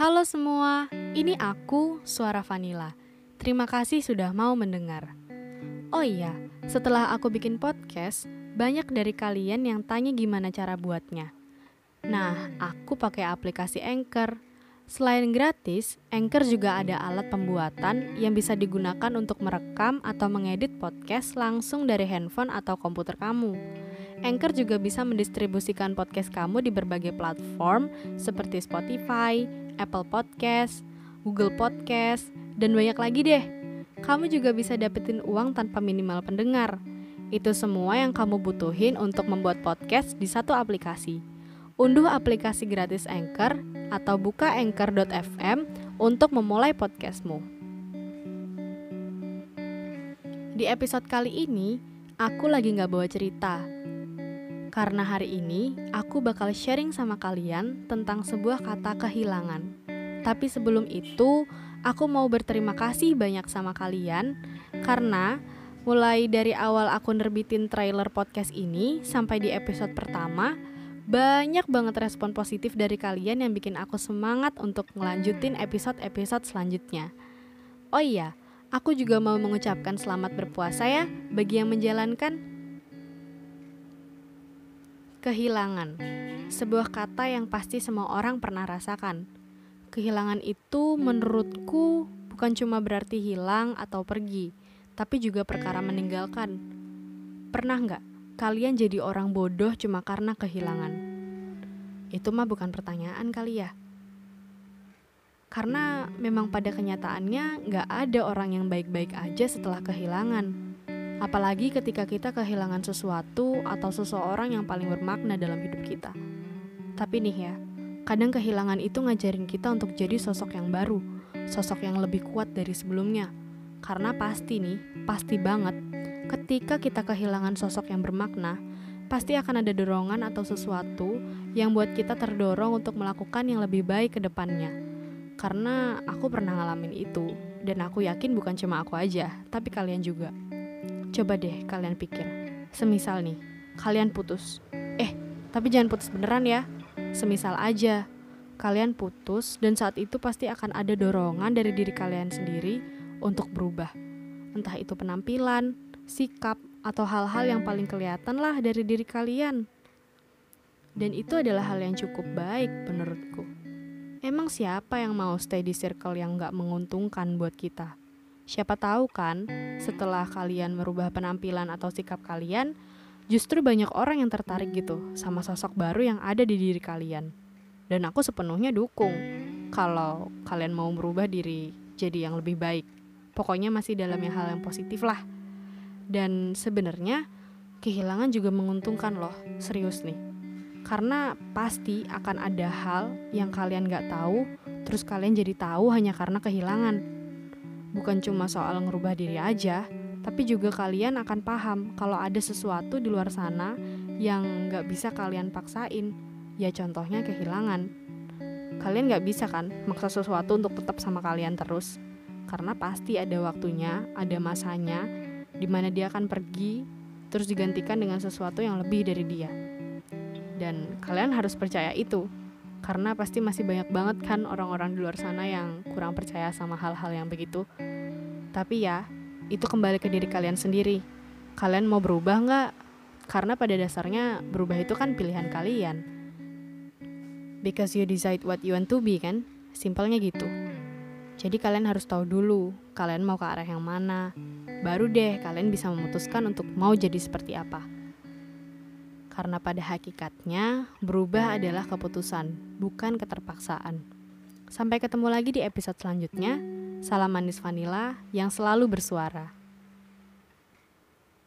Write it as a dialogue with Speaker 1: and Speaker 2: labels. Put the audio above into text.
Speaker 1: Halo semua, ini aku, Suara Vanilla. Terima kasih sudah mau mendengar. Oh iya, setelah aku bikin podcast, banyak dari kalian yang tanya gimana cara buatnya. Nah, aku pakai aplikasi Anchor. Selain gratis, Anchor juga ada alat pembuatan yang bisa digunakan untuk merekam atau mengedit podcast langsung dari handphone atau komputer kamu. Anchor juga bisa mendistribusikan podcast kamu di berbagai platform seperti Spotify, Apple Podcast, Google Podcast, dan banyak lagi deh. Kamu juga bisa dapetin uang tanpa minimal pendengar. Itu semua yang kamu butuhin untuk membuat podcast di satu aplikasi. Unduh aplikasi gratis Anchor atau buka anchor.fm untuk memulai podcastmu. Di episode kali ini, aku lagi nggak bawa cerita, karena hari ini aku bakal sharing sama kalian tentang sebuah kata kehilangan. Tapi sebelum itu, aku mau berterima kasih banyak sama kalian karena mulai dari awal aku nerbitin trailer podcast ini sampai di episode pertama, banyak banget respon positif dari kalian yang bikin aku semangat untuk ngelanjutin episode-episode selanjutnya. Oh iya, aku juga mau mengucapkan selamat berpuasa ya bagi yang menjalankan. Kehilangan, sebuah kata yang pasti semua orang pernah rasakan. Kehilangan itu menurutku bukan cuma berarti hilang atau pergi, tapi juga perkara meninggalkan. Pernah nggak kalian jadi orang bodoh cuma karena kehilangan? Itu mah bukan pertanyaan kali ya. Karena memang pada kenyataannya nggak ada orang yang baik-baik aja setelah kehilangan Apalagi ketika kita kehilangan sesuatu atau seseorang yang paling bermakna dalam hidup kita. Tapi nih ya, kadang kehilangan itu ngajarin kita untuk jadi sosok yang baru, sosok yang lebih kuat dari sebelumnya. Karena pasti nih, pasti banget, ketika kita kehilangan sosok yang bermakna, pasti akan ada dorongan atau sesuatu yang buat kita terdorong untuk melakukan yang lebih baik ke depannya. Karena aku pernah ngalamin itu, dan aku yakin bukan cuma aku aja, tapi kalian juga. Coba deh kalian pikir, semisal nih, kalian putus. Eh, tapi jangan putus beneran ya. Semisal aja, kalian putus dan saat itu pasti akan ada dorongan dari diri kalian sendiri untuk berubah. Entah itu penampilan, sikap, atau hal-hal yang paling kelihatan lah dari diri kalian. Dan itu adalah hal yang cukup baik menurutku. Emang siapa yang mau stay di circle yang gak menguntungkan buat kita? Siapa tahu kan, setelah kalian merubah penampilan atau sikap kalian, justru banyak orang yang tertarik gitu sama sosok baru yang ada di diri kalian. Dan aku sepenuhnya dukung kalau kalian mau merubah diri jadi yang lebih baik. Pokoknya masih dalam hal yang positif lah. Dan sebenarnya kehilangan juga menguntungkan loh, serius nih. Karena pasti akan ada hal yang kalian gak tahu, terus kalian jadi tahu hanya karena kehilangan bukan cuma soal ngerubah diri aja, tapi juga kalian akan paham kalau ada sesuatu di luar sana yang nggak bisa kalian paksain. Ya contohnya kehilangan. Kalian nggak bisa kan maksa sesuatu untuk tetap sama kalian terus. Karena pasti ada waktunya, ada masanya, di mana dia akan pergi, terus digantikan dengan sesuatu yang lebih dari dia. Dan kalian harus percaya itu, karena pasti masih banyak banget kan orang-orang di luar sana yang kurang percaya sama hal-hal yang begitu. Tapi ya, itu kembali ke diri kalian sendiri. Kalian mau berubah nggak? Karena pada dasarnya berubah itu kan pilihan kalian. Because you decide what you want to be kan? Simpelnya gitu. Jadi kalian harus tahu dulu kalian mau ke arah yang mana. Baru deh kalian bisa memutuskan untuk mau jadi seperti apa. Karena pada hakikatnya, berubah adalah keputusan, bukan keterpaksaan. Sampai ketemu lagi di episode selanjutnya. Salam manis vanilla yang selalu bersuara.